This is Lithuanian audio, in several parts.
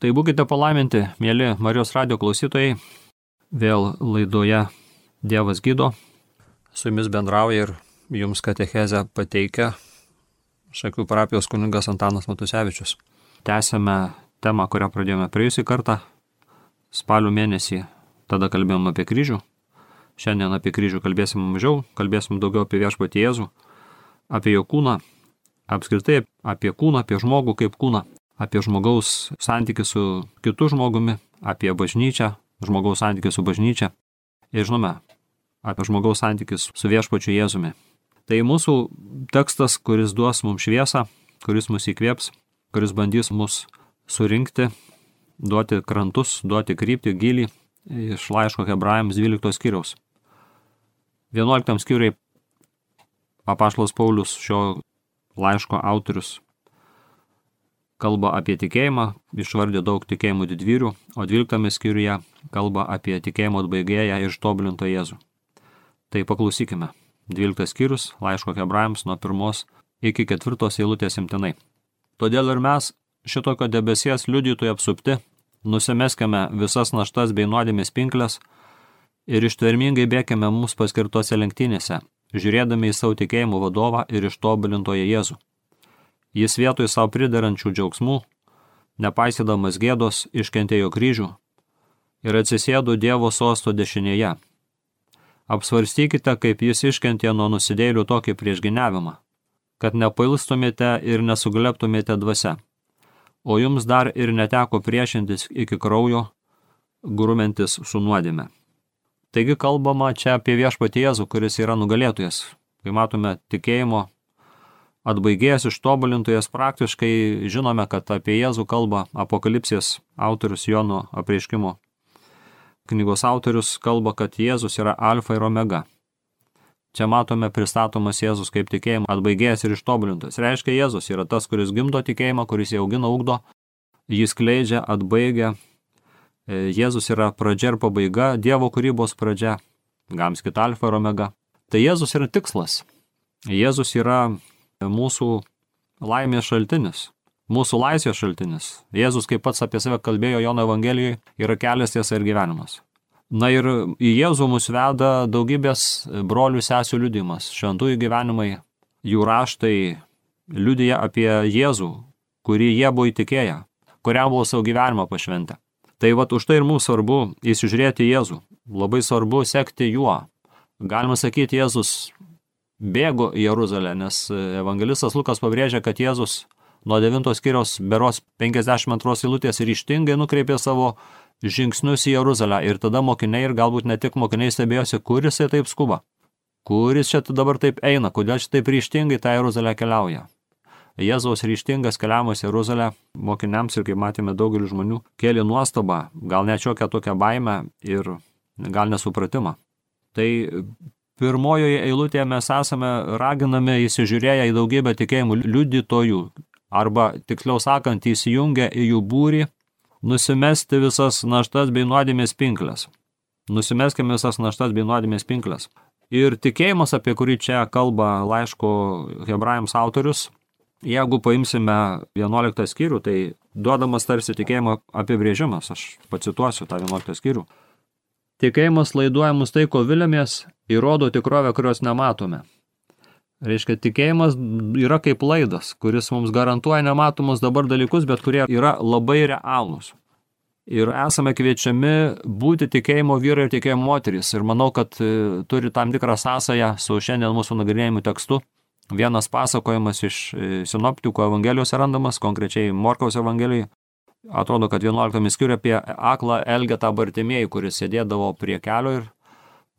Tai būkite palaiminti, mėly Marijos radio klausytojai, vėl laidoje Dievas gydo, su jumis bendrauja ir jums katechezę pateikia Šakių parapijos kuningas Antanas Matusevičius. Tęsėme temą, kurią pradėjome praėjusį kartą, spalio mėnesį, tada kalbėjome apie kryžių, šiandien apie kryžių kalbėsim mažiau, kalbėsim daugiau apie viešpatį Jėzų, apie jo kūną, apskritai apie kūną, apie žmogų kaip kūną, apie žmogaus santykių su kitu žmogumi, apie bažnyčią, žmogaus santykių su bažnyčia ir žinome, apie žmogaus santykius su viešpačiu Jėzumi. Tai mūsų tekstas, kuris duos mums šviesą, kuris mus įkvėps, kuris bandys mus surinkti, duoti krantus, duoti kryptį, gilį iš laiško Hebrajams 12 skyriaus. 11 skyriai apaštalas Paulius šio laiško autorius kalba apie tikėjimą, išvardė daug tikėjimų didvyrių, o 12 skyriuje kalba apie tikėjimo atbaigėją ir ištobulintą Jėzų. Tai paklausykime. 12 skyrius laiško Hebrajams nuo pirmos iki ketvirtos eilutės imtinai. Todėl ir mes, šitokio debesies liudytojų apsupti, nusimeskime visas naštas bei nuodėmės pinklės ir ištvermingai bėkime mums paskirtose lenktynėse, žiūrėdami į savo tikėjimų vadovą ir ištobulintoje Jėzų. Jis vietoj savo pridarančių džiaugsmų, nepaisydamas gėdos, iškentėjo kryžių ir atsisėdo Dievo sosto dešinėje. Apsvarstykite, kaip jis iškentė nuo nusidėlių tokį priešginiavimą, kad nepailstumėte ir nesugleptumėte dvasia, o jums dar ir neteko priešintis iki kraujo, grumentis su nuodėme. Taigi kalbama čia apie viešpatį Jėzų, kuris yra nugalėtojas. Kai matome tikėjimo atbaigėjas ištobulintojas praktiškai žinome, kad apie Jėzų kalba apokalipsės autorius Jono apreiškimo. Knygos autorius kalba, kad Jėzus yra alfa ir omega. Čia matome pristatomas Jėzus kaip tikėjimo atbaigėjas ir ištobulintas. Reiškia, Jėzus yra tas, kuris gimdo tikėjimą, kuris jį augina, ugdo, jis kleidžia, atbaigia. Jėzus yra pradžia ir pabaiga, Dievo kūrybos pradžia, gamskit alfa ir omega. Tai Jėzus yra tikslas. Jėzus yra mūsų laimės šaltinis, mūsų laisvės šaltinis. Jėzus, kaip pats apie save kalbėjo Jono Evangelijoje, yra kelias tiesa ir gyvenimas. Na ir į Jėzų mus veda daugybės brolių sesių liudimas, šventųjų gyvenimai, jų raštai liudija apie Jėzų, kurį jie buvo įtikėję, kuriam buvo savo gyvenimą pašventę. Tai vad už tai ir mums svarbu įsižiūrėti Jėzų, labai svarbu sekti juo. Galima sakyti, Jėzus bėgo į Jeruzalę, nes evangelistas Lukas pabrėžia, kad Jėzus nuo 9 skyriaus beros 52 eilutės ryštingai nukreipė savo žingsnius į Jeruzalę ir tada mokiniai ir galbūt ne tik mokiniai stebėjosi, kur jisai taip skuba, kuris čia dabar taip eina, kodėl čia taip ryštingai tą Jeruzalę keliauja. Jėzaus ryštingas keliavimas į Jeruzalę mokiniams ir, kaip matėme, daugelį žmonių kėlė nuostabą, gal net šiokią tokią baimę ir gal nesupratimą. Tai pirmojoje eilutėje mes esame raginami įsižiūrėję į daugybę tikėjimų liudytojų, arba tiksliau sakant, įsijungę į jų būrį, nusimesti visas naštas bei nuodėmės pinklės. Nusimeskime visas naštas bei nuodėmės pinklės. Ir tikėjimas, apie kurį čia kalba laiško hebrajams autorius, jeigu paimsime 11 skyrių, tai duodamas tarsi tikėjimo apibrėžimas, aš pacituosiu tą 11 skyrių. Tikėjimas laiduoja mus tai, ko vilėmės, įrodo tikrovę, kurios nematome. Reiškia, tikėjimas yra kaip laidas, kuris mums garantuoja nematomus dabar dalykus, bet kurie yra labai realūs. Ir esame kviečiami būti tikėjimo vyrai ir tikėjimo moterys. Ir manau, kad e, turi tam tikrą sąsają su šiandien mūsų nagrinėjimu tekstu. Vienas pasakojimas iš e, sinoptikų evangelijos randamas, konkrečiai Morkaus evangelijoje, atrodo, kad 11 skyriuje apie aklą Elgetą Bartimėjų, kuris sėdėdavo prie kelio ir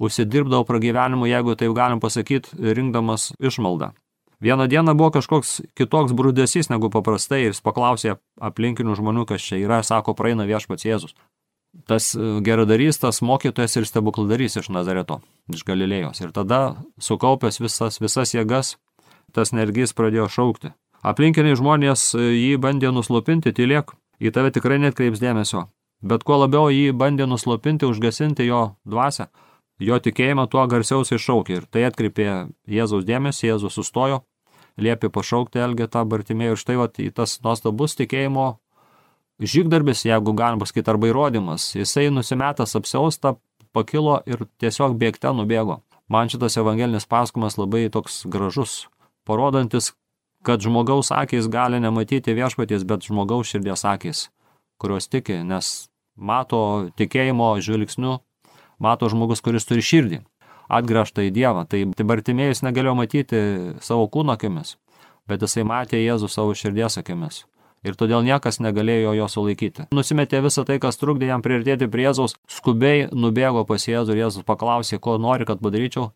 užsidirbdavo pragyvenimu, jeigu tai galim pasakyti, rinkdamas išmaldą. Vieną dieną buvo kažkoks kitoks brūdesys negu paprastai ir jis paklausė aplinkinių žmonių, kas čia yra, sako, praeina viešpats Jėzus. Tas e, geradarys, tas mokytojas ir stebukladarys iš Nazareto, iš Galilėjos. Ir tada, sukaupęs visas, visas jėgas, tas nergys pradėjo šaukti. Aplinkiniai žmonės e, jį bandė nuslopinti, tylėk, į tave tikrai netkreips dėmesio. Bet kuo labiau jį bandė nuslopinti, užgesinti jo dvasę, jo tikėjimą tuo garsiausiai šaukė. Ir tai atkreipė Jėzaus dėmesį, Jėzus sustojo, liepė pašaukti Elgetą Bartimėjų ir štai vat, tas nuostabus tikėjimo žygdarbis, jeigu galima pasakyti, arba įrodymas. Jisai nusimetęs apsiaustą, pakilo ir tiesiog bėgte nubėgo. Man šitas evangelinis pasakojimas labai toks gražus, parodantis, kad žmogaus akis gali nematyti viešpaties, bet žmogaus širdies akis, kurios tiki, nes mato tikėjimo žvilgsniu, mato žmogus, kuris turi širdį, atgręžtą į Dievą. Tai, tai Bartimėjus negalėjo matyti savo kūno akimis, bet jisai matė Jėzų savo širdies akimis ir todėl niekas negalėjo jo sulaikyti. Nusimetė visą tai, kas trukdė jam priartėti prie Jėzaus, skubiai nubėgo pas Jėzų ir Jėzus paklausė, ko nori, kad padaryčiau,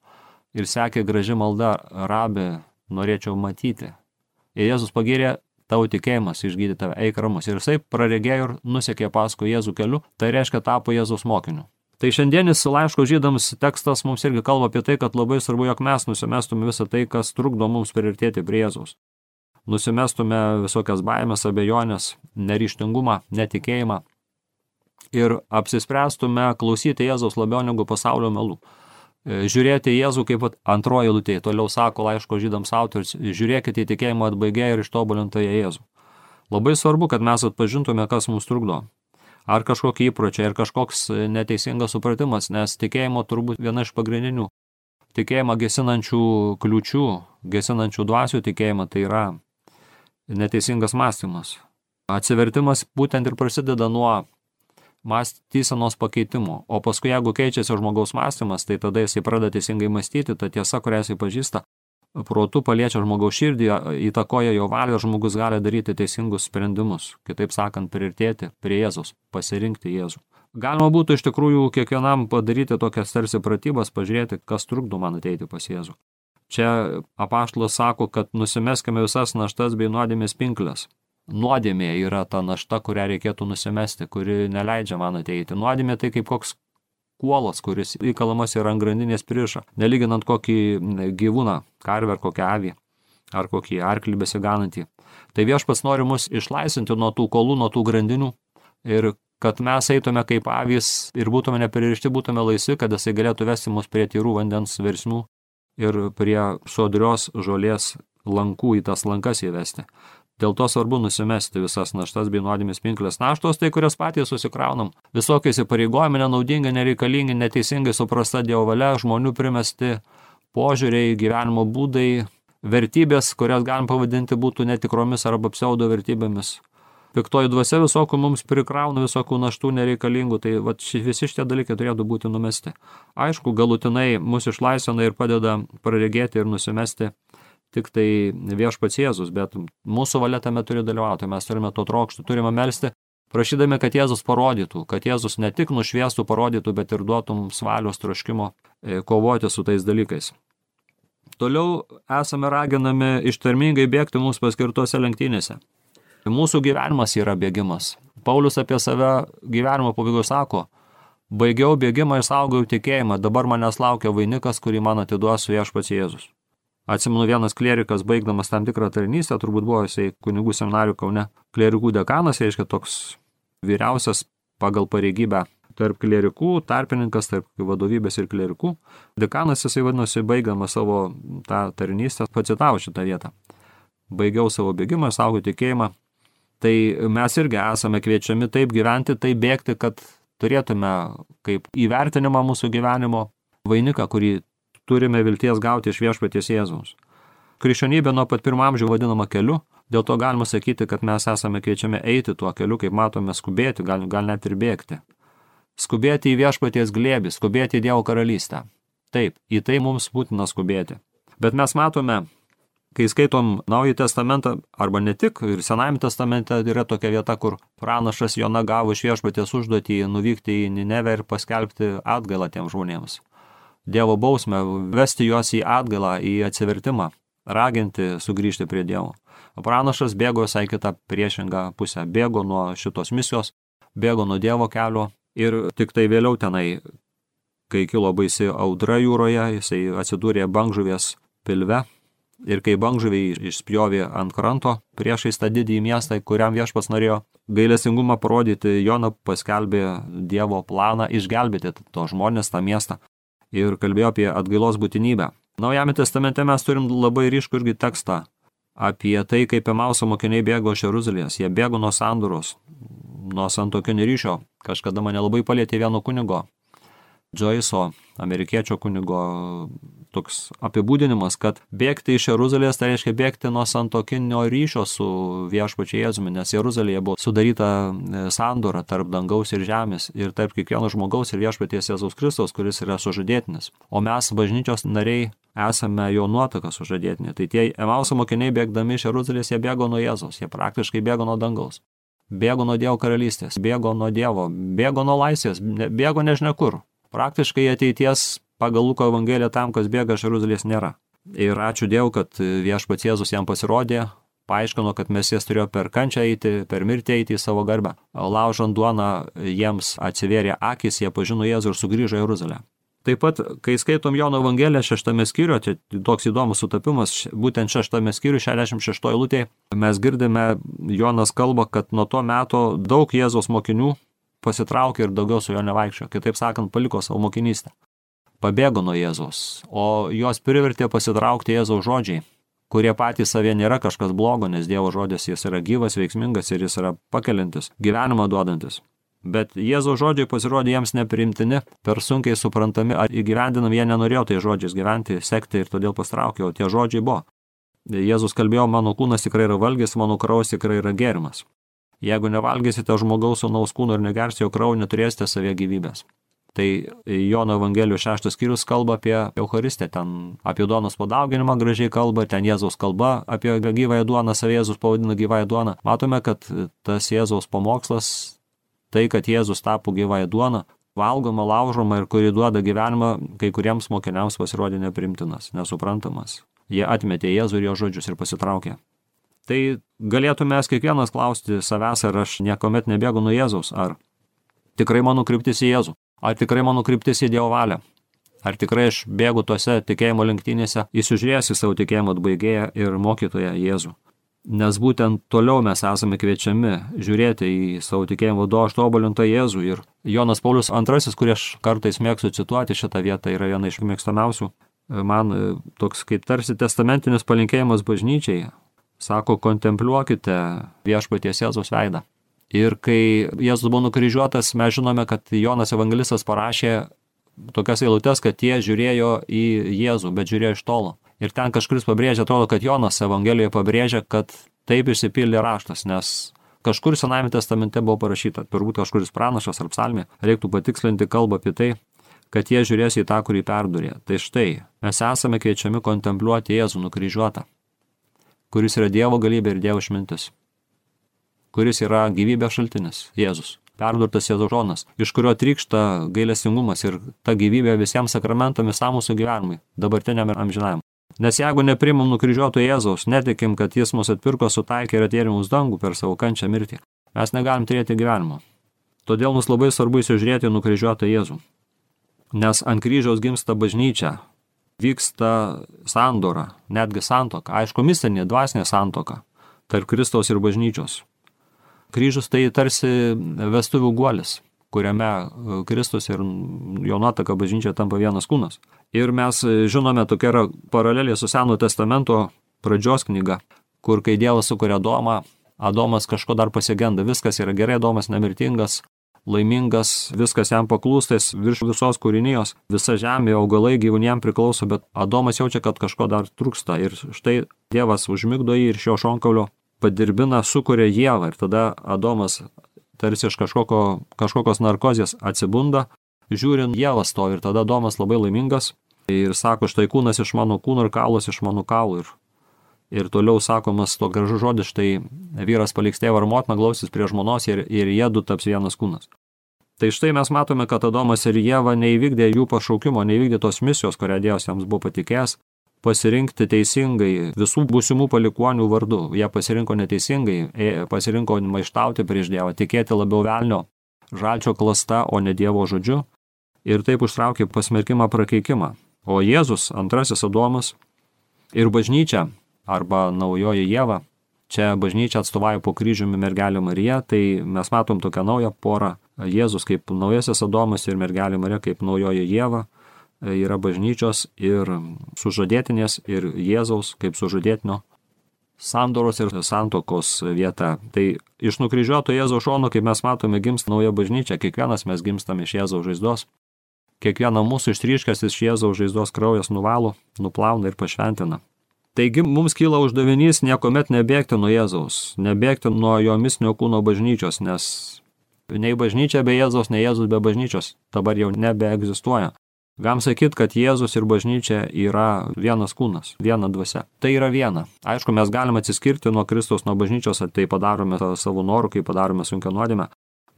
ir sekė graži malda, rabi, norėčiau matyti. Ir Jėzus pagirė, tavo tikėjimas išgydė tave, eik ramus. Ir jisai praregėjo ir nusekė paskui Jėzų keliu, tai reiškia tapo Jėzus mokiniu. Tai šiandienis laiško žydams tekstas mums irgi kalba apie tai, kad labai svarbu, jog mes nusimestume visą tai, kas trukdo mums priartėti prie Jėzaus nusimestume visokias baimės, abejonės, neryštingumą, netikėjimą ir apsispręstume klausyti Jėzaus labiau negu pasaulio melų. E, žiūrėti Jėzų kaip antroji lūtė, toliau sako laiško žydams autorius, žiūrėkite į tikėjimo atbaigėją ir ištobulintąją Jėzų. Labai svarbu, kad mes atpažintume, kas mums trukdo. Ar kažkokie įpročiai, ar kažkoks neteisingas supratimas, nes tikėjimo turbūt viena iš pagrindinių tikėjimą gesinančių kliučių, gesinančių dvasių tikėjimą tai yra neteisingas mąstymas. Atsivertimas būtent ir prasideda nuo mąstysenos pakeitimo, o paskui jeigu keičiasi žmogaus mąstymas, tai tada jisai pradeda teisingai mąstyti, ta tiesa, kurią jisai pažįsta, protų paliečia žmogaus širdį, įtakoja jo valią, žmogus gali daryti teisingus sprendimus, kitaip sakant, priartėti prie Jėzus, pasirinkti Jėzų. Galima būtų iš tikrųjų kiekvienam padaryti tokias tarsi pratybas, pažiūrėti, kas trukdo man ateiti pas Jėzų. Čia apaštlas sako, kad nusimeskime visas naštas bei nuodėmės pinklės. Nuodėmė yra ta našta, kurią reikėtų nusimesti, kuri neleidžia man ateiti. Nuodėmė tai kaip koks kuolas, kuris įkalamas yra ant grandinės priešą, nelyginant kokį gyvūną, karvę ar kokią avį, ar kokį arklį besiganantį. Tai viešpas nori mus išlaisinti nuo tų kolų, nuo tų grandinių ir kad mes eitume kaip avys ir būtume nepririšti, būtume laisvi, kad jisai galėtų vesti mus prie tyrų vandens versmių ir prie sodrios žolės lankų į tas lankas įvesti. Dėl to svarbu nusimesti visas naštas bei nuodėmis pinklės naštos, tai kurias patys susikraunam. Visokie įsipareigojimai nenaudingi, nereikalingi, neteisingai suprasta Dievo valia, žmonių primesti požiūriai, gyvenimo būdai, vertybės, kurias galim pavadinti būtų netikromis arba pseudo vertybėmis piktoji dvasia visokių mums prikrauna visokių naštų nereikalingų, tai vat, ši, visi šitie dalykai turėtų būti numesti. Aišku, galutinai mus išlaisvina ir padeda praregėti ir nusimesti tik tai viešpats Jėzus, bet mūsų valia tame turi dalyvauti, mes turime to trokšti, turime melstį, prašydami, kad Jėzus parodytų, kad Jėzus ne tik nušviestų, parodytų, bet ir duotų mums valios troškimo e, kovoti su tais dalykais. Toliau esame raginami ištarmingai bėgti mūsų paskirtose lenktynėse. Mūsų gyvenimas yra bėgimas. Paulius apie save gyvenimo pabaigoje sako, baigiau bėgimą ir saugojau tikėjimą, dabar manęs laukia vainikas, kurį man atiduos viešpats Jėzus. Atsimenu vienas klerikas, baigdamas tam tikrą tarnystę, turbūt buvo jisai kunigų seminarių kaune, klerikų dekanas, reiškia toks vyriausias pagal pareigybę tarp klerikų, tarpininkas tarp vadovybės ir klerikų. Dekanas jisai vadinosi, baigdamas savo tą tarnystę, pacitavo šitą vietą. Baigiau savo bėgimą, saugau tikėjimą, tai mes irgi esame kviečiami taip gyventi, taip bėgti, kad turėtume kaip įvertinimą mūsų gyvenimo vainiką, kurį turime vilties gauti iš viešpaties Jėzaus. Krikščionybė nuo pat pirmo amžiaus vadinama keliu, dėl to galima sakyti, kad mes esame kviečiami eiti tuo keliu, kaip matome, skubėti, gal, gal net ir bėgti. Skubėti į viešpaties glėbį, skubėti į Dievo karalystę. Taip, į tai mums būtina skubėti. Bet mes matome, kai skaitom Naująjį testamentą, arba ne tik, ir Senajame testamente yra tokia vieta, kur pranašas Jona gavo iš viešpatės užduotį nuvykti į Ninevę ir paskelbti atgailą tiems žmonėms. Dievo bausmę, vesti juos į atgailą, į atsivertimą, raginti sugrįžti prie Dievo. Pranašas bėgo visai kitą priešingą pusę, bėgo nuo šitos misijos, bėgo nuo Dievo kelio ir tik tai vėliau tenai, kai kilo baisi audra jūroje, jisai atsidūrė bangžuvės pilve Ir kai bangžuviai išspjovė ant kranto priešais tą didįjį miestą, kuriam viešpas norėjo gailestingumą parodyti, Jona paskelbė Dievo planą išgelbėti to žmonės, tą miestą ir kalbėjo apie atgailos būtinybę. Naujame testamente mes turim labai ryškų irgi tekstą apie tai, kaip Emauso mokiniai bėgo iš Jeruzalės. Jie bėgo nuo sanduros, nuo santokinio ryšio. Kažkada mane labai palėtė vieno kunigo, Joyce'o, amerikiečio kunigo toks apibūdinimas, kad bėgti iš Jeruzalės tai reiškia bėgti nuo santokinio ryšio su viešpačiai Jėzumi, nes Jeruzalėje buvo sudaryta e, sandora tarp dangaus ir žemės ir tarp kiekvieno žmogaus ir viešpaties Jėzaus Kristaus, kuris yra sužadėtinis. O mes, bažnyčios nariai, esame jo nuotaka sužadėtinė. Tai tie Emauso mokiniai bėgdami iš Jeruzalės, jie bėgo nuo Jėzaus, jie praktiškai bėgo nuo dangaus. Bėgo nuo Dievo karalystės, bėgo nuo Dievo, bėgo nuo laisvės, bėgo nežinia kur. Praktiškai ateities pagal Luko Evangeliją tam, kas bėga iš Jeruzalės nėra. Ir ačiū Dievui, kad viešpats Jėzus jam pasirodė, paaiškino, kad mesijas turėjo per kančią eiti, per mirtį eiti į savo garbę. Laužant duoną jiems atsivėrė akis, jie pažino Jėzų ir sugrįžo į Jeruzalę. Taip pat, kai skaitom Jono Evangeliją šeštame skyriuje, tai toks įdomus sutapimas, būtent šeštame skyriuje, 66 eilutėje, mes girdime, Jonas kalba, kad nuo to meto daug Jėzos mokinių pasitraukė ir daugiau su juo nevaikščiojo, kitaip sakant, paliko savo mokinystę. Pabėgo nuo Jėzaus, o juos privertė pasitraukti Jėzaus žodžiai, kurie patys savie nėra kažkas blogo, nes Dievo žodis jis yra gyvas, veiksmingas ir jis yra pakelintis, gyvenimą duodantis. Bet Jėzaus žodžiai pasirodė jiems neprimtini, per sunkiai suprantami ar įgyvendinami, jie nenorėjo tai žodžiais gyventi, sekti ir todėl pastraukė, o tie žodžiai buvo. Jėzus kalbėjo, mano kūnas tikrai yra valgys, mano kraujas tikrai yra gėrimas. Jeigu nevalgysite žmogaus sunaus kūno ir negersite jo kraujo, neturėsite savie gyvybės. Tai Jono Evangelijos šeštas skyrius kalba apie Eucharistę, ten apie duonos padauginimą gražiai kalba, ten Jėzaus kalba apie gyvąją duoną, savė Jėzus pavadina gyvąją duoną. Matome, kad tas Jėzaus pamokslas, tai, kad Jėzus tapo gyvąją duoną, valgoma, laužoma ir kuri duoda gyvenimą, kai kuriems mokiniams pasirodė neprimtinas, nesuprantamas. Jie atmetė Jėzų ir jo žodžius ir pasitraukė. Tai galėtume mes kiekvienas klausti savęs, ar aš niekuomet nebėgu nuo Jėzaus, ar tikrai mano kryptis į Jėzų, ar tikrai mano kryptis į Dievo valią, ar tikrai aš bėgu tose tikėjimo lenktynėse, įsižiūrėjęs į savo tikėjimo atbaigėją ir mokytoją Jėzų. Nes būtent toliau mes esame kviečiami žiūrėti į savo tikėjimo vadovą ištobulintą Jėzų. Ir Jonas Paulius II, kurį aš kartais mėgstu cituoti šitą vietą, yra viena iš mėgstamiausių. Man toks kaip tarsi testamentinis palinkėjimas bažnyčiai, Sako, kontempliuokite viešpaties Jėzaus veidą. Ir kai Jėzus buvo nukryžiuotas, mes žinome, kad Jonas Evangelistas parašė tokias eilutes, kad jie žiūrėjo į Jėzų, bet žiūrėjo iš tolo. Ir ten kažkuris pabrėžia, atrodo, kad Jonas Evangelijoje pabrėžia, kad taip išsipildė raštas, nes kažkur Senajame testamente buvo parašyta, turbūt kažkuris pranašas ar psalmė, reiktų patikslinti kalbą apie tai, kad jie žiūrės į tą, kurį perdurė. Tai štai, mes esame kviečiami kontempliuoti Jėzų nukryžiuotą kuris yra Dievo galybė ir Dievo išmintis, kuris yra gyvybės šaltinis, Jėzus, perdurtas Jėzaus žonas, iš kurio trykšta gailestingumas ir ta gyvybė visiems sakramentam visam mūsų gyvenimui, dabartiniam ir amžinajam. Nes jeigu neprimam nukryžiuoto Jėzaus, netikim, kad jis mus atpirko, sutaikė ir atėjo mūsų dangų per savo kančią mirtį, mes negalim turėti gyvenimo. Todėl mums labai svarbu įsižiūrėti nukryžiuotą Jėzų. Nes ant kryžiaus gimsta bažnyčia, vyksta sandora, netgi santoka, aišku, mistinė, dvasinė santoka tarp Kristaus ir bažnyčios. Kryžius tai tarsi vestuvių guolis, kuriame e, Kristus ir jo nuotaka bažnyčia tampa vienas kūnas. Ir mes e, žinome, tokia yra paralelė su Seno testamento pradžios knyga, kur kai Dievas sukuria Adomą, Adomas kažko dar pasigenda, viskas yra gerai, Adomas nemirtingas, laimingas, viskas jam paklūstas virš visos kūrinijos, visa žemė, augalai gyvūniem priklauso, bet Adomas jaučia, kad kažko dar trūksta ir štai Dievas užmigdo jį ir šio šonkaulio padirbina, sukuria Jėvą ir tada Adomas tarsi iš kažkoko, kažkokios narkozės atsibunda, žiūrint Jėvas to ir tada Adomas labai laimingas ir sako, štai kūnas iš mano kūno ir kaulas iš mano kaulų. Ir Ir toliau sakomas to gražus žodis, štai vyras paliks tėvą ar motiną, glausis prie žmonos ir, ir jie du taps vienas kūnas. Tai štai mes matome, kad Adomas ir Jėva neįvykdė jų pašaukimo, neįvykdė tos misijos, kurią Dievas jiems buvo patikėjęs, pasirinkti teisingai visų būsimų palikonių vardu. Jie pasirinko neteisingai, e, pasirinko maištauti prieš Dievą, tikėti labiau velnio, žalčio klasta, o ne Dievo žodžiu. Ir taip užtraukė pasmerkimą prakeikimą. O Jėzus, antrasis Adomas ir bažnyčia arba naujoji Jėva. Čia bažnyčia atstovauja po kryžiumi mergelė Marija, tai mes matom tokią naują porą. Jėzus kaip naujasis Adomas ir mergelė Marija kaip naujoji Jėva yra bažnyčios ir sužadėtinės ir Jėzaus kaip sužadėtinio sandoros ir santokos vieta. Tai iš nukryžiuoto Jėzaus šono, kaip mes matome, gimsta nauja bažnyčia, kiekvienas mes gimstame iš Jėzaus žaizdos. Kiekvieną mūsų ištryškęs iš Jėzaus žaizdos kraujas nuvalo, nuplauna ir pašventina. Taigi mums kyla uždavinys niekuomet nebėgti nuo Jėzaus, nebėgti nuo jo misnio kūno bažnyčios, nes nei bažnyčia be Jėzaus, nei Jėzus be bažnyčios dabar jau nebeegzistuoja. Gam sakyt, kad Jėzus ir bažnyčia yra vienas kūnas, viena dvasia. Tai yra viena. Aišku, mes galime atsiskirti nuo Kristaus, nuo bažnyčios, tai padarome savo norų, kai padarome sunkia nuodėmę.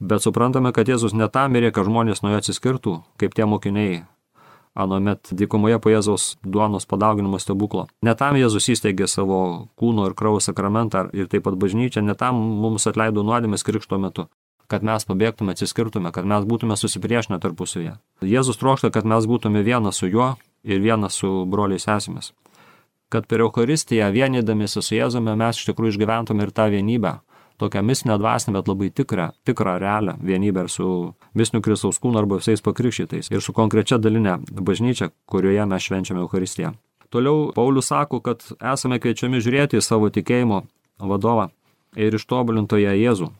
Bet suprantame, kad Jėzus ne tam mirė, kad žmonės nuo jo atsiskirtų, kaip tie mokiniai anuomet dykumoje po Jėzaus duonos padauginimo stebuklo. Ne tam Jėzus įsteigė savo kūno ir kraujo sakramentą ir taip pat bažnyčią, ne tam mums atleido nuodėmės krikšto metu kad mes pabėgtume, atsiskirtume, kad mes būtume susipriešinę tarpusavėje. Jėzus trokšta, kad mes būtume vienas su juo ir vienas su broliais esmės. Kad per Eucharistiją vienydamėsi su Jėzumi mes iš tikrųjų išgyventume ir tą vienybę, tokią misnę dvasinę, bet labai tikrą, tikrą realią vienybę ir su misniu Kristaus kūnu arba visais pakrikštytais ir su konkrečia dalinė bažnyčia, kurioje mes švenčiame Eucharistiją. Toliau Paulius sako, kad esame kviečiami žiūrėti į savo tikėjimo vadovą ir ištobulintoje Jėzų,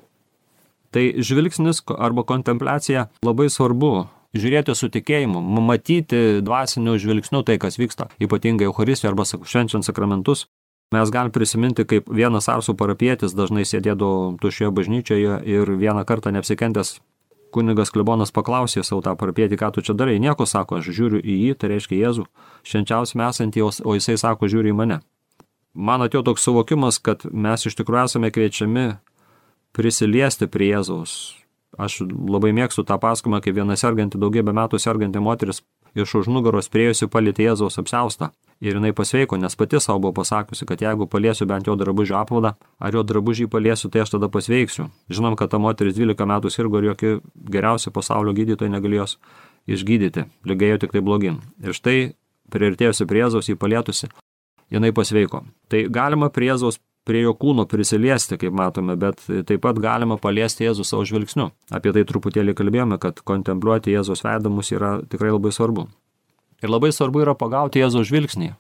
Tai žvilgsnis arba kontempliacija labai svarbu. Žiūrėti su tikėjimu, matyti dvasiniu žvilgsniu tai, kas vyksta, ypatingai Euharistijoje arba švenčiant sakramentus. Mes galim prisiminti, kaip vienas arsų parapietis dažnai sėdėdavo tušioje bažnyčioje ir vieną kartą neapsikentęs kunigas klebonas paklausė savo tą parapietį, ką tu čia darai. Nieko sako, aš žiūriu į jį, tai reiškia Jėzų, švenčiausiai esantį, o jisai sako, žiūri į mane. Man atėjo toks suvokimas, kad mes iš tikrųjų esame kviečiami prisiliesti prie Jėzaus. Aš labai mėgstu tą paskumą, kai viena serganti, daugybę metų serganti moteris iš už nugaros priejusi palėtė Jėzaus apsaustą. Ir jinai pasveiko, nes pati savo buvo pasakiusi, kad jeigu paliesiu bent jo drabužio apvadą, ar jo drabužį paliesiu, tai aš tada pasveiksiu. Žinom, kad ta moteris 12 metų sirgo ir jokie geriausi pasaulio gydytojai negalėjo jos išgydyti. Lygėjo tik tai blogin. Ir štai priartėjusi prie Jėzaus jį palėtusi, jinai pasveiko. Tai galima prie Jėzaus prie jo kūno prisiliesti, kaip matome, bet taip pat galima paliesti Jėzų savo žvilgsniu. Apie tai truputėlį kalbėjome, kad kontempliuoti Jėzos vedamus yra tikrai labai svarbu. Ir labai svarbu yra pagauti Jėzaus žvilgsnį.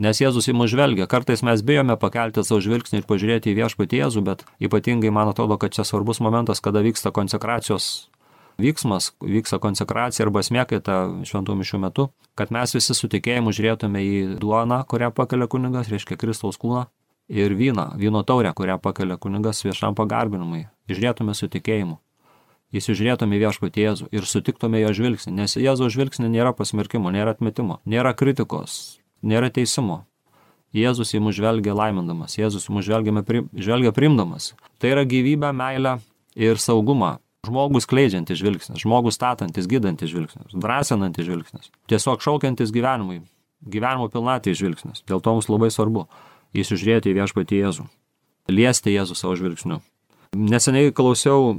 Nes Jėzus į mus žvelgia. Kartais mes bijome pakelti savo žvilgsnį ir pažiūrėti į viešpatį Jėzų, bet ypatingai man atrodo, kad čia svarbus momentas, kada vyksta konsekracijos vyksmas, vyksta konsekracija arba smėkaita šventų mišių metu, kad mes visi su tikėjimu žiūrėtume į duoną, kurią pakelia kunigas, reiškia Kristaus kūną, ir vyną, vyno taurę, kurią pakelia kunigas viešam pagarbinimui, žiūrėtume su tikėjimu. Įsižiūrėtume viešpatį Jėzų ir sutiktume jo žvilgsnį, nes Jėzaus žvilgsnį nėra pasmerkimo, nėra atmetimo, nėra kritikos, nėra teisimo. Jėzus į mus žvelgia laimindamas, Jėzus į mus žvelgia primdamas. Tai yra gyvybę, meilę ir saugumą. Žmogus kleidžiantis žvilgsnis, žmogus statantis, gydantis žvilgsnis, drąsinantis žvilgsnis, tiesiog šaukiantis gyvenimui, gyvenimo pilnatai žvilgsnis. Dėl to mums labai svarbu įsižiūrėti į viešpatį Jėzų, liesti Jėzų savo žvilgsniu. Neseniai klausiau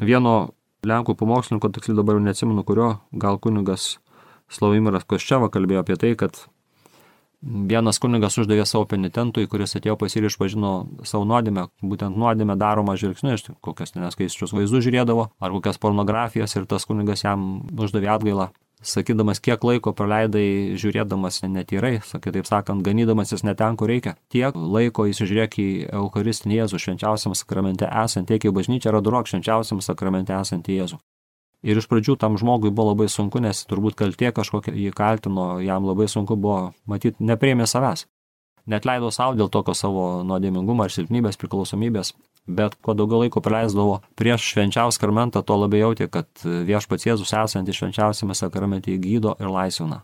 vieno Lenkų pamokslininko, tiksliai dabar jau neatsimenu kurio, gal kunigas Slavimiras Koščiava kalbėjo apie tai, kad vienas kunigas uždavė savo penitentui, kuris atėjo pas ir išpažino savo nuodėmę, būtent nuodėmę daromą žvilgsniu, iš kokias neskaičius vaizdus žiūrėdavo, ar kokias pornografijas ir tas kunigas jam uždavė atgailą sakydamas, kiek laiko praleidai žiūrėdamas netyrai, sakai taip sakant, ganydamasis ne ten, kur reikia. Tiek laiko įsižiūrėk į Eucharistinį Jėzų švenčiausiam sakramente esant, tiek į bažnyčią ir adorok švenčiausiam sakramente esantį Jėzų. Ir iš pradžių tam žmogui buvo labai sunku, nes turbūt kaltė kažkokia jį kaltino, jam labai sunku buvo, matyti, neprieimė savęs. Net leido savo dėl tokio savo nuodėmingumo ar silpnybės priklausomybės bet kuo daugiau laiko praleisdavo prieš švenčiausią sakramentą, tuo labiau jautė, kad viešpats Jėzus esantį švenčiausiame sakramente įgydo ir laisvina.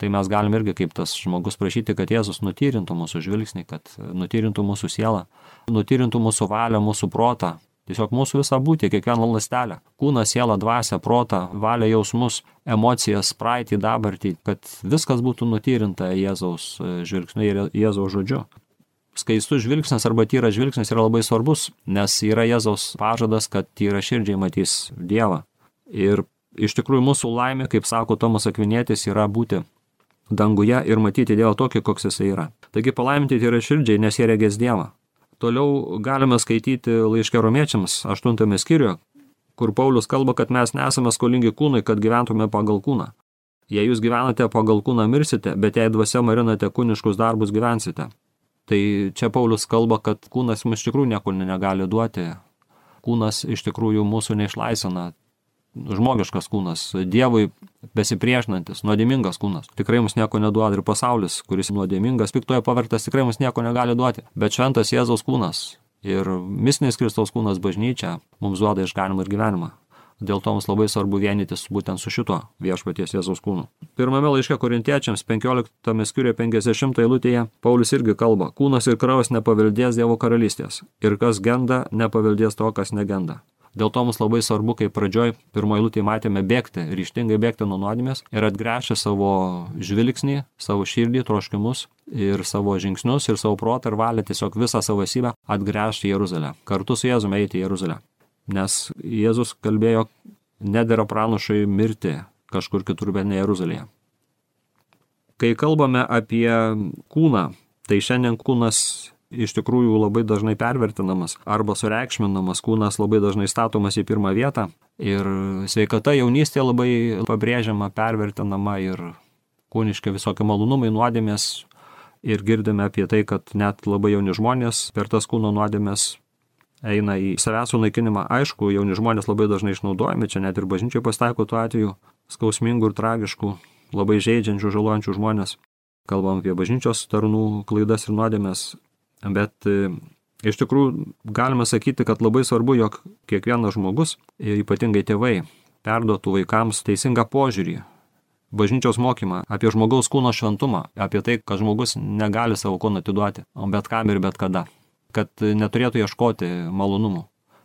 Tai mes galim irgi kaip tas žmogus prašyti, kad Jėzus nutyrintų mūsų žvilgsnį, kad nutyrintų mūsų sielą, nutyrintų mūsų valią, mūsų protą, tiesiog mūsų visą būtį, kiekvieną lastelę. Kūną, sielą, dvasę, protą, valią, jausmus, emocijas, praeitį, dabartį, kad viskas būtų nutyrinta Jėzaus žvilgsniu ir Jėzaus žodžiu skaistus žvilgsnis arba tyras žvilgsnis yra labai svarbus, nes yra Jėzaus pažadas, kad tyra širdžiai matys Dievą. Ir iš tikrųjų mūsų laimė, kaip sako Tomas Akvinėtis, yra būti danguje ir matyti Dievą tokį, koks jisai yra. Taigi palaiminti tyra širdžiai, nes jie regės Dievą. Toliau galime skaityti laiškė romiečiams, aštuntame skyriuje, kur Paulius kalba, kad mes nesame skolingi kūnui, kad gyventume pagal kūną. Jei jūs gyvenate pagal kūną mirsite, bet jei dvasia marinate kūniškus darbus gyvensite. Tai čia Paulius kalba, kad kūnas mums iš tikrųjų nieko negali duoti. Kūnas iš tikrųjų mūsų neišlaisina. Žmogiškas kūnas, Dievui besipriešinantis, nuodėmingas kūnas. Tikrai mums nieko neduoda ir pasaulis, kuris nuodėmingas, piktoje pavertas, tikrai mums nieko negali duoti. Bet šventas Jėzaus kūnas ir misnis Kristaus kūnas bažnyčia mums duoda išganimą ir gyvenimą. Dėl to mums labai svarbu vienytis būtent su šito viešpaties Jėzaus kūnu. Pirmame laiške korintiečiams 15 skyriuje 50 eilutėje Paulius irgi kalba, kūnas ir kraujas nepaveldės Dievo karalystės ir kas genda, nepaveldės to, kas negenda. Dėl to mums labai svarbu, kai pradžioj pirmoji lūtė matėme bėgti, ryštingai bėgti nuo nuodėmės ir atgręžti savo žvilgsnį, savo širdį, troškimus ir savo žingsnius ir savo protą ir valią, tiesiog visą savo esybę atgręžti į Jeruzalę. Kartu su Jėzumi eiti į Jeruzalę nes Jėzus kalbėjo, nedėra pranašai mirti kažkur kitur, bet ne Jeruzalėje. Kai kalbame apie kūną, tai šiandien kūnas iš tikrųjų labai dažnai pervertinamas arba sureikšminamas, kūnas labai dažnai statomas į pirmą vietą ir sveikata jaunystė labai pabrėžiama, pervertinama ir kūniški visokie malonumai, nuodėmės ir girdime apie tai, kad net labai jauni žmonės per tas kūno nuodėmės eina į savęs sunaikinimą. Aišku, jauni žmonės labai dažnai išnaudojami, čia net ir bažnyčiai pasitaiko tuo atveju, skausmingų ir tragiškų, labai žaidžiančių, žalojančių žmonės. Kalbam apie bažnyčios tarnų klaidas ir nuodėmės, bet e, iš tikrųjų galima sakyti, kad labai svarbu, jog kiekvienas žmogus ir ypatingai tėvai perduotų vaikams teisingą požiūrį, bažnyčios mokymą apie žmogaus kūno šventumą, apie tai, kad žmogus negali savo kūną atiduoti, bet kam ir bet kada kad neturėtų ieškoti malonumų,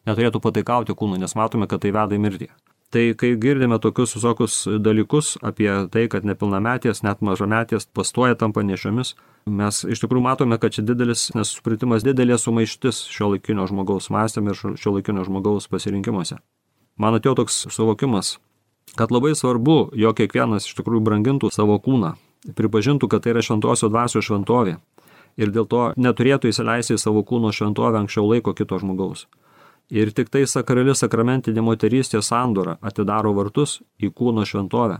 neturėtų pataikauti kūnui, nes matome, kad tai veda į mirtį. Tai kai girdime tokius visokius dalykus apie tai, kad nepilnametės, net mažametės pastoja tampa nešiomis, mes iš tikrųjų matome, kad čia didelis nesupratimas, didelė sumaištis šio laikinio žmogaus mąstymė ir šio laikinio žmogaus pasirinkimuose. Man atėjo toks suvokimas, kad labai svarbu, jog kiekvienas iš tikrųjų brangintų savo kūną, pripažintų, kad tai yra šventosios dvasios šventovė, ir dėl to neturėtų įsileisti į savo kūno šventovę anksčiau laiko kito žmogaus. Ir tik tai sakrali sakramentinė moterystės sandora atidaro vartus į kūno šventovę,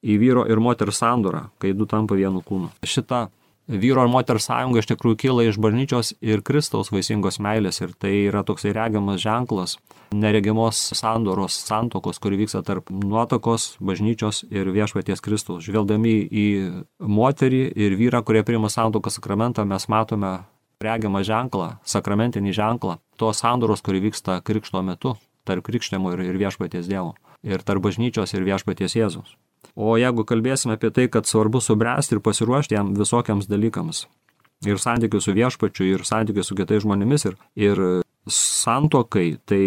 į vyro ir moters sandorą, kai du tampa vienu kūnu. Šita vyro ir moters sąjunga iš tikrųjų kyla iš bažnyčios ir Kristaus vaisingos meilės ir tai yra toksai regiamas ženklas neregimos sandoros santokos, kuri vyksta tarp nuotokos, bažnyčios ir viešpaties Kristaus. Žvelgdami į moterį ir vyrą, kurie priima santokos sakramentą, mes matome regiamą ženklą, sakramentinį ženklą tos sandoros, kuri vyksta krikšto metu tarp krikštėmo ir viešpaties Dievo ir tarp bažnyčios ir viešpaties Jėzus. O jeigu kalbėsime apie tai, kad svarbu subręsti ir pasiruošti jam visokiams dalykams, ir santykių su viešpačiu, ir santykių su kitais žmonėmis, ir, ir santokai, tai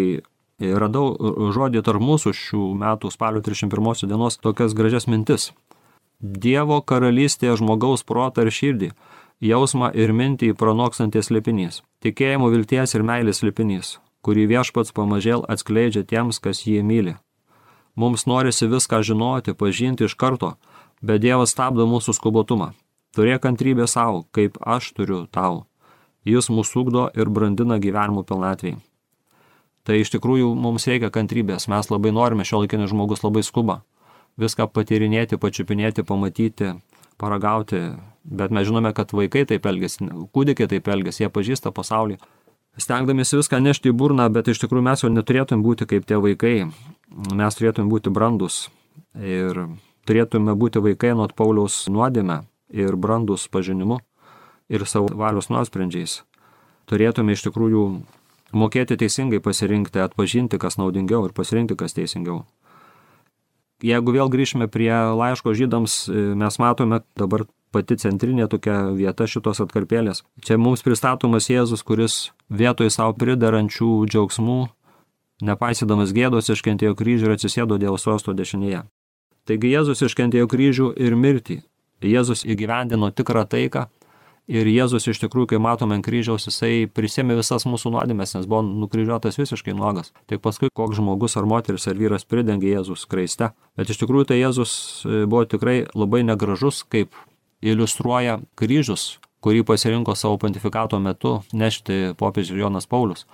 radau žodį tarp mūsų šių metų spalio 31 dienos tokias gražias mintis. Dievo karalystėje žmogaus protą ir širdį, jausmą ir mintį pranokstantis lipinys, tikėjimo vilties ir meilės lipinys, kurį viešpats pamažėl atskleidžia tiems, kas jį myli. Mums norisi viską žinoti, pažinti iš karto, bet Dievas stabdo mūsų skubotumą. Turėk kantrybę savo, kaip aš turiu tau. Jis mūsų ugdo ir brandina gyvenimo pilnatvėj. Tai iš tikrųjų mums reikia kantrybės, mes labai norime, šio laikinis žmogus labai skuba. Viską patyrinėti, pačiupinėti, pamatyti, paragauti, bet mes žinome, kad vaikai taip elgesi, kūdikiai taip elgesi, jie pažįsta pasaulį. Stengdamėsi viską nešti į burną, bet iš tikrųjų mes jau neturėtum būti kaip tie vaikai, mes turėtume būti brandus ir turėtume būti vaikai nuo Pauliaus nuodėme ir brandus pažinimu ir savo valios nuosprendžiais. Turėtume iš tikrųjų mokėti teisingai pasirinkti, atpažinti, kas naudingiau ir pasirinkti, kas teisingiau. Jeigu vėl grįžime prie laiško žydams, mes matome dabar pati centrinė tokia vieta šitos atkarpėlės. Čia mums pristatomas Jėzus, kuris vietoj savo pridarančių džiaugsmų Nepaisydamas gėdos iškentėjo kryžių ir atsisėdo Dievo sosto dešinėje. Taigi Jėzus iškentėjo kryžių ir mirtį. Jėzus įgyvendino tikrą taiką ir Jėzus iš tikrųjų, kai matome ant kryžiaus, jisai prisėmė visas mūsų nuodėmės, nes buvo nukryžiuotas visiškai nuogas. Tik paskui koks žmogus ar moteris ar vyras pridengė Jėzus kraiste. Bet iš tikrųjų tai Jėzus e, buvo tikrai labai negražus, kaip iliustruoja kryžius, kurį pasirinko savo pontifikato metu nešti popiežius Jonas Paulius.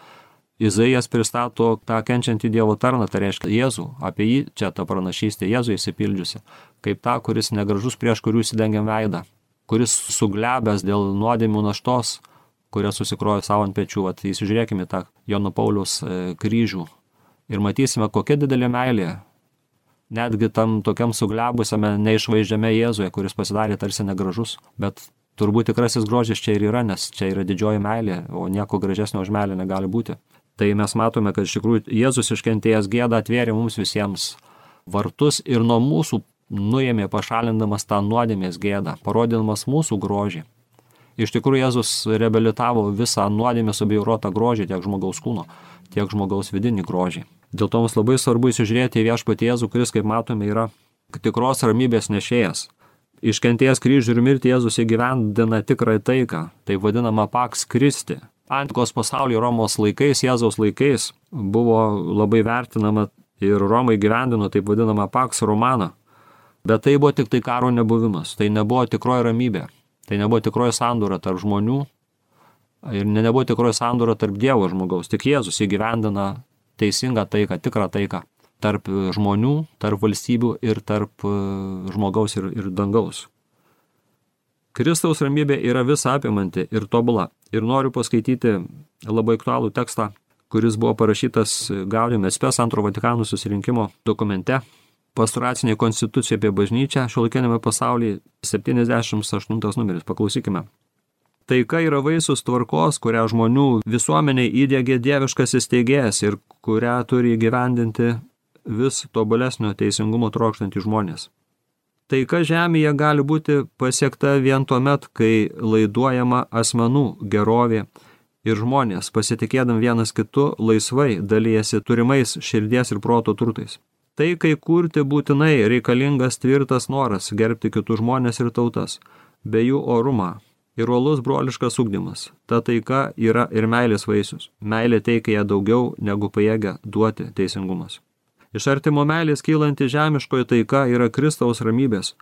Izaijas pristato tą kenčiantį Dievo tarną, tai reiškia Jėzų, apie jį čia ta pranašystė Jėzų įsipildžiusi, kaip tą, kuris negražus prieš kurių įsidengiam veidą. kuris suglebęs dėl nuodėmių naštos, kurią susikrojo savo ant pečių. Vat įsižiūrėkime tą Jono Paulius e, kryžių ir matysime, kokia didelė meilė. Netgi tam tokiam suglebusiame, neišvaizdžiame Jėzuje, kuris pasidarė tarsi negražus, bet turbūt tikrasis grožis čia ir yra, nes čia yra didžioji meilė, o nieko gražesnio už meilę negali būti. Tai mes matome, kad iš tikrųjų Jėzus iškentėjęs gėdą atvėrė mums visiems vartus ir nuo mūsų nuėmė pašalindamas tą nuodėmės gėdą, parodydamas mūsų grožį. Iš tikrųjų Jėzus reabilitavo visą nuodėmę subjaurotą grožį tiek žmogaus kūno, tiek žmogaus vidinį grožį. Dėl to mums labai svarbu įsižiūrėti į viešpatį Jėzų, kuris, kaip matome, yra tikros ramybės nešėjas. Iškentėjęs kryžių ir mirtį Jėzus įgyvendina tikrą taiką, tai vadinama Paks Kristi. Antikos pasaulio Romos laikais, Jėzaus laikais buvo labai vertinama ir Romai gyvendino taip vadinamą Paks Romaną, Bet tai buvo tik tai karo nebuvimas, tai nebuvo tikroji ramybė, tai nebuvo tikroji sandūra tarp žmonių ir nebuvo tikroji sandūra tarp Dievo žmogaus. Tik Jėzus įgyvendina teisingą taiką, tikrą taiką tarp žmonių, tarp valstybių ir tarp e, žmogaus ir, ir dangaus. Kristaus ramybė yra visa apimanti ir tobula. Ir noriu paskaityti labai aktualų tekstą, kuris buvo parašytas Gaudium Espes antro Vatikanų susirinkimo dokumente pastoracinė konstitucija apie bažnyčią šiuolaikinėme pasaulyje 78 numeris. Paklausykime. Taika yra vaisius tvarkos, kurią žmonių visuomeniai įdėgė dieviškas įsteigėjas ir kurią turi įgyvendinti vis tobulesnio teisingumo trokštantys žmonės. Taika žemėje gali būti pasiekta vien tuo met, kai laiduojama asmenų gerovė ir žmonės, pasitikėdam vienas kitu, laisvai dalyjasi turimais širdies ir proto turtais. Tai, kai kurti būtinai reikalingas tvirtas noras gerbti kitus žmonės ir tautas, bei jų orumą ir uolus broliškas ugdymas. Ta taika yra ir meilės vaisius. Meilė teikia ją daugiau negu pajėgia duoti teisingumas. Iš artimo meilės kylanti žemiškoji taika yra Kristaus ramybės,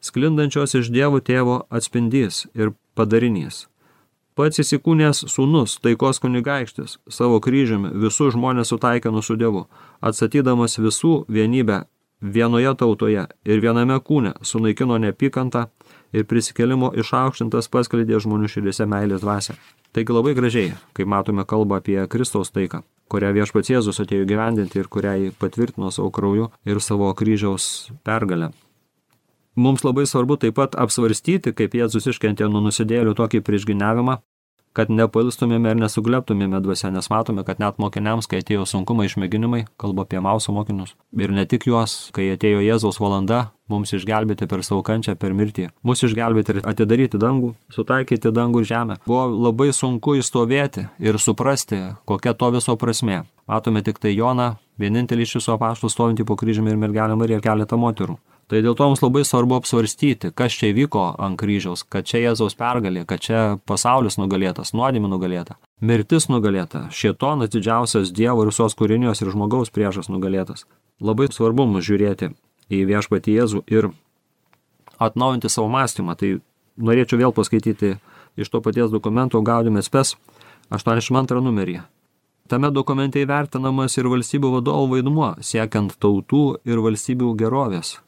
sklindančios iš Dievo tėvo atspindys ir padarinys. Pats įsikūnės sūnus, taikos kunigaikštis, savo kryžiumi visus žmonės sutaikino su Dievu, atsatydamas visų vienybę vienoje tautoje ir viename kūne, sunaikino neapykantą ir prisikelimo išaukštintas paskleidė žmonių širdėse meilės dvasę. Taigi labai gražiai, kai matome kalbą apie Kristaus taiką, kurią viešpats Jėzus atėjo gyvendinti ir kurią jį patvirtino savo krauju ir savo kryžiaus pergalę. Mums labai svarbu taip pat apsvarstyti, kaip Jėzus iškentė nuo nusidėlių tokį priešginiavimą, kad nepalstumėme ir nesugleptumėme dvasia, nes matome, kad net mokiniams, kai atėjo sunkumai išmėginimai, kalba apie mauso mokinius. Ir ne tik juos, kai atėjo Jėzaus valanda, mums išgelbėti per savo kančią, per mirtį. Mūsų išgelbėti ir atidaryti dangų, sutaikyti dangų ir žemę. Buvo labai sunku įstovėti ir suprasti, kokia to viso prasme. Matome tik tai Joną, vienintelį iš visų apaštų stovintį po kryžiumi ir mergelę Mariją ir keletą moterų. Tai dėl to mums labai svarbu apsvarstyti, kas čia vyko ant kryžiaus, kad čia Jėzaus pergalė, kad čia pasaulis nugalėtas, nuodėmė nugalėta, mirtis nugalėta, šietonas didžiausias Dievo ir visos kūrinijos ir žmogaus priešas nugalėtas. Labai svarbu mums žiūrėti į viešpatį Jėzų ir atnaujinti savo mąstymą. Tai norėčiau vėl paskaityti iš to paties dokumento Gaudimės PES 82 numerį. Tame dokumente įvertinamas ir valstybių vadovų vaidmuo, siekiant tautų ir valstybių gerovės,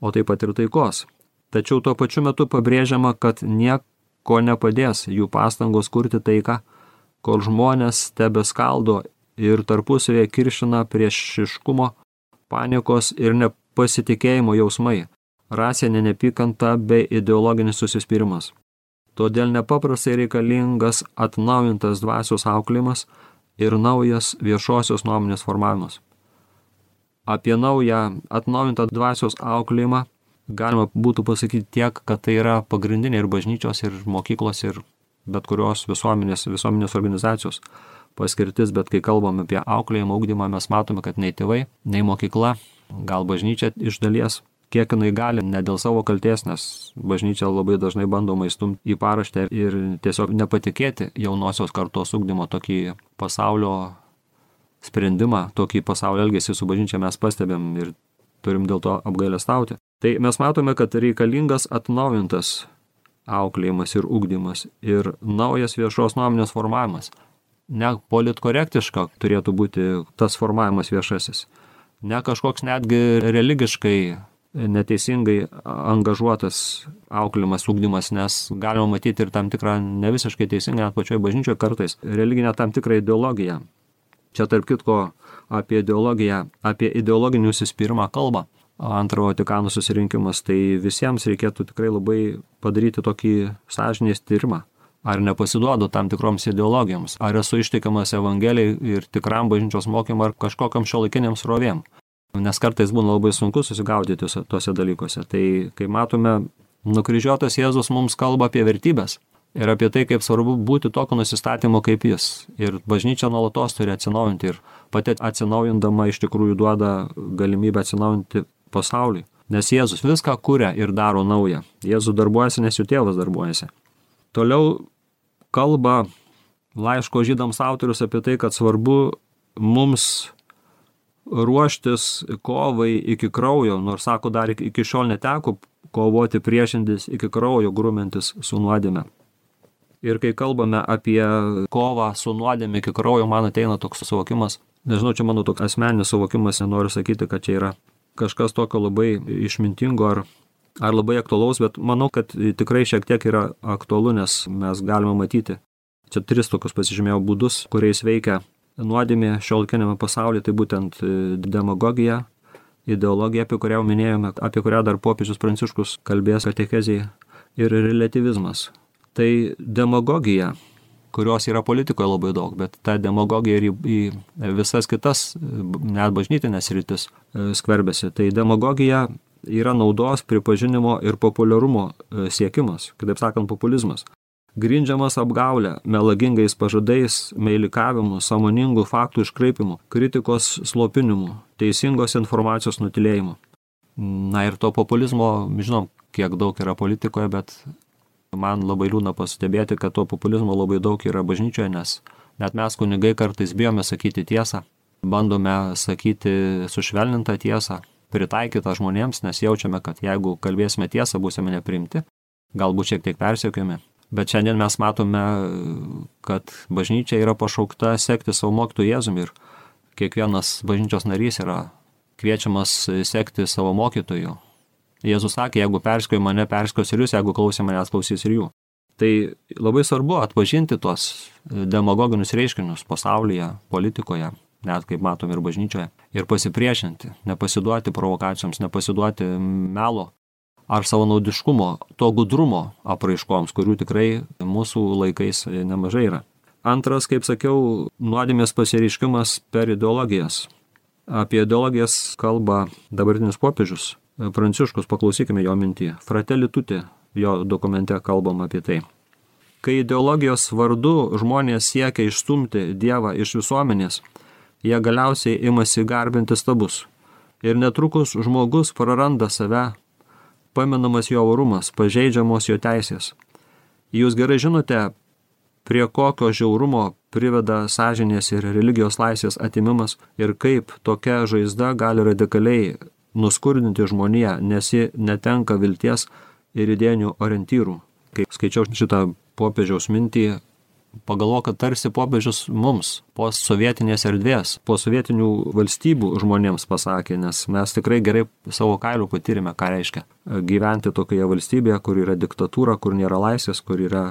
o taip pat ir taikos. Tačiau tuo pačiu metu pabrėžiama, kad nieko nepadės jų pastangos kurti taiką, kol žmonės tebe skaldo ir tarpusavėje kiršina priešiškumo, panikos ir nepasitikėjimo jausmai, rasinė nepykanta bei ideologinis susispyrimas. Todėl nepaprastai reikalingas atnaujintas dvasios auklimas ir naujas viešosios nuomonės formavimas apie naują atnaujintą dvasios auklėjimą galima būtų pasakyti tiek, kad tai yra pagrindinė ir bažnyčios, ir mokyklos, ir bet kurios visuomenės, visuomenės organizacijos paskirtis, bet kai kalbam apie auklėjimą, ugdymą, mes matome, kad nei tėvai, nei mokykla, gal bažnyčia iš dalies, kiek jinai gali, ne dėl savo kalties, nes bažnyčia labai dažnai bandoma įstumti į paraštę ir tiesiog nepatikėti jaunosios kartos ugdymo tokį pasaulio sprendimą, tokį pasaulio elgesį su bažnyčia mes pastebėm ir turim dėl to apgailestauti. Tai mes matome, kad reikalingas atnaujintas auklėjimas ir ugdymas ir naujas viešos nuomonės formavimas. Ne politkorektiška turėtų būti tas formavimas viešasis. Ne kažkoks netgi religiškai neteisingai angažuotas auklėjimas, ūkdymas, nes galima matyti ir tam tikrą ne visiškai teisingą net pačioje bažnyčioje kartais religinę tam tikrą ideologiją. Čia tarp kitko apie ideologiją, apie ideologinį užsispyrimą kalba antrojo Vatikano susirinkimas, tai visiems reikėtų tikrai labai padaryti tokį sąžinės tyrimą. Ar nepasiduodu tam tikroms ideologijoms, ar esu ištikimas Evangelijai ir tikram bažnyčios mokymui, ar kažkokiam šio laikiniams rovėm. Nes kartais būna labai sunku susigaudyti tuose dalykuose. Tai kai matome, nukryžiuotas Jėzus mums kalba apie vertybės ir apie tai, kaip svarbu būti tokio nusistatymo kaip jis. Ir bažnyčia nuolatos turi atsinaujinti ir pati atsinaujindama iš tikrųjų duoda galimybę atsinaujinti pasaulį. Nes Jėzus viską kuria ir daro naują. Jėzus darbuojasi, nes jų tėvas darbuojasi. Toliau kalba laiško žydams autorius apie tai, kad svarbu mums ruoštis kovai iki kraujo, nors sako, dar iki šiol neteko kovoti priešintis iki kraujo, grūmintis su nuodėme. Ir kai kalbame apie kovą su nuodėme iki kraujo, man ateina toks suvokimas, nežinau, čia mano toks asmeninis suvokimas, nenoriu sakyti, kad čia yra kažkas tokio labai išmintingo ar, ar labai aktualaus, bet manau, kad tikrai šiek tiek yra aktualu, nes mes galime matyti. Čia tris tokius pasižymėjau būdus, kuriais veikia nuodėmė šiolkinėme pasaulyje, tai būtent e, demagogija, ideologija, apie kurią minėjome, apie kurią dar popiežius Pranciškus kalbės katekezijai, ir relativizmas. Tai demagogija, kurios yra politikoje labai daug, bet ta demagogija ir į, į visas kitas, net bažnytinės rytis e, skverbėsi. Tai demagogija yra naudos, pripažinimo ir populiarumo e, siekimas, kitaip sakant, populizmas grindžiamas apgaulė, melagingais pažadais, meilikavimu, samoningų faktų iškraipimu, kritikos slopinimu, teisingos informacijos nutilėjimu. Na ir to populizmo, žinom, kiek daug yra politikoje, bet man labai liūdna pastebėti, kad to populizmo labai daug yra bažnyčioje, nes net mes kunigai kartais bijome sakyti tiesą, bandome sakyti sušvelnintą tiesą, pritaikytą žmonėms, nes jaučiame, kad jeigu kalbėsime tiesą, būsime neprimti, galbūt šiek tiek persiekiami. Bet šiandien mes matome, kad bažnyčia yra pašaukta sekti savo mokytojų Jėzumi ir kiekvienas bažnyčios narys yra kviečiamas sekti savo mokytojų. Jėzus sakė, jeigu perskioju mane, perskios ir jūs, jeigu klausė manęs, klausys ir jų. Tai labai svarbu atpažinti tuos demagoginius reiškinius pasaulyje, politikoje, net kaip matom ir bažnyčioje, ir pasipriešinti, nepasiduoti provokacijoms, nepasiduoti melo ar savanaudiškumo, to gudrumo apraiškoms, kurių tikrai mūsų laikais nemažai yra. Antras, kaip sakiau, nuodėmės pasireiškimas per ideologijas. Apie ideologijas kalba dabartinis popiežius Pranciškus, paklausykime jo mintį. Fratelli tuti, jo dokumente kalbam apie tai. Kai ideologijos vardu žmonės siekia išstumti Dievą iš visuomenės, jie galiausiai imasi garbinti stabus. Ir netrukus žmogus praranda save paminamas jo orumas, pažeidžiamos jo teisės. Jūs gerai žinote, prie kokio žiaurumo priveda sąžinės ir religijos laisvės atimimas ir kaip tokia žaizda gali radikaliai nuskurdinti žmoniją, nes ji netenka vilties ir idėjinių orientyrų. Kai skaičiau šitą popiežiaus mintį, pagalvo, kad tarsi popiežius mums po sovietinės erdvės, po sovietinių valstybių žmonėms pasakė, nes mes tikrai gerai savo kailių patyrėme, ką reiškia gyventi tokioje valstybėje, kur yra diktatūra, kur nėra laisvės, kur yra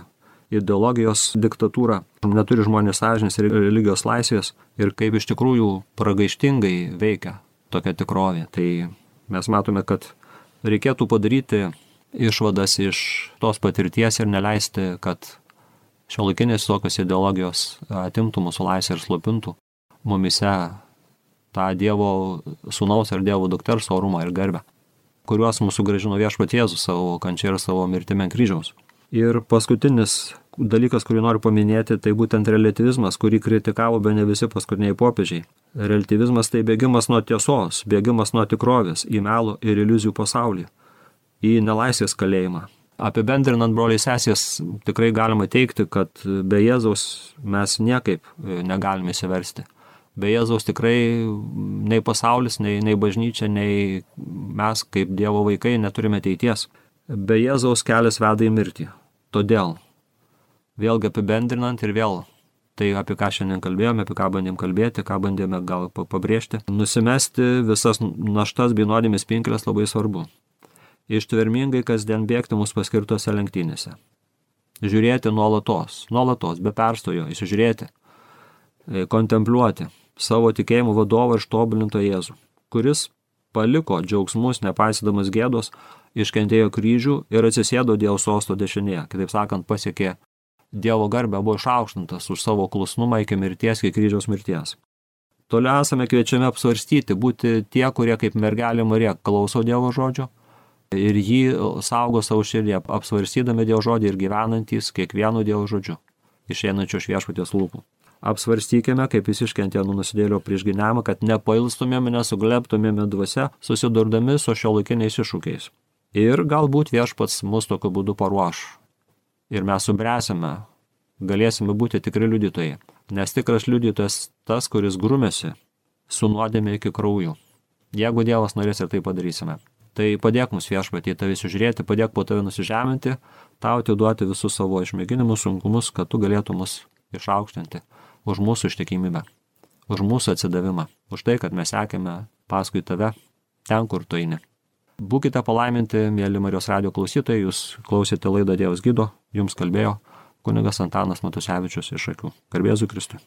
ideologijos diktatūra, neturi žmonės sąžinės ir religijos laisvės ir kaip iš tikrųjų pragaištingai veikia tokia tikrovė. Tai mes matome, kad reikėtų padaryti išvadas iš tos patirties ir neleisti, kad šiuolaikinės tokios ideologijos atimtų mūsų laisvę ir slopintų mumise tą Dievo sūnaus ir Dievo dukters orumą ir garbę, kuriuos mūsų gražino viešpat Jėzus savo kančia ir savo mirtime kryžiaus. Ir paskutinis dalykas, kurį noriu paminėti, tai būtent relativizmas, kurį kritikavo be ne visi paskutiniai popiežiai. Relativizmas tai bėgimas nuo tiesos, bėgimas nuo tikrovės į melo ir iliuzijų pasaulį, į nelaisvės kalėjimą, Apibendrinant broliai sesės, tikrai galima teikti, kad be Jėzaus mes niekaip e, negalime įsiversti. Be Jėzaus tikrai nei pasaulis, nei, nei bažnyčia, nei mes kaip Dievo vaikai neturime ateities. Be Jėzaus kelias veda į mirtį. Todėl, vėlgi apibendrinant ir vėl Tai apie ką šiandien kalbėjome, apie ką bandėm kalbėti, ką bandėme gal pabrėžti. Nusimesti visas naštas bei nuodėmės pinklės labai svarbu. Ištvermingai kasdien bėgti mūsų paskirtose lenktynėse. Žiūrėti nuolatos, nuolatos, be perstojo, įsižiūrėti, e, kontempliuoti savo tikėjimų vadovą ir ištobulinto Jėzų, kuris paliko džiaugsmus, nepaisydamas gėdos, iškentėjo kryžių ir atsisėdo Dievo sosto dešinėje, kitaip sakant, pasiekė Dievo garbę buvo išaukštintas už savo klusnumą iki mirties, iki kryžiaus mirties. Toliau esame kviečiami apsvarstyti, būti tie, kurie kaip mergelė Marija klauso Dievo žodžio ir jį saugo savo širdį, apsvarstydami Dievo žodį ir gyvenantys kiekvienu Dievo žodžiu, išeinančiu iš viešpaties lūpų. Apsvarstykime, kaip jis iškentė nuo nusidėlio prieš gynimą, kad nepailstumėme, nesugleptumėme dvasia, susidurdami su šio laikiniais iššūkiais. Ir galbūt viešpats mus tokiu būdu paruoš ir mes subręsime, galėsime būti tikri liudytojai. Nes tikras liudytojas tas, kuris grumėsi su nuodėmė iki kraujų. Jeigu Dievas norės ir tai padarysime. Tai padėk mums viešpatį tave žiūrėti, padėk po tave nusižeminti, tau atiduoti visus savo išmėginimus, sunkumus, kad tu galėtum mus išaukštinti už mūsų ištikimybę, už mūsų atsidavimą, už tai, kad mes sekėme paskui tave ten, kur tu eini. Būkite palaiminti, mėly Marijos radio klausytojai, jūs klausėte laidą Dievas gydo, jums kalbėjo kunigas Antanas Matusevičius iš akių. Garbėzu Kristui.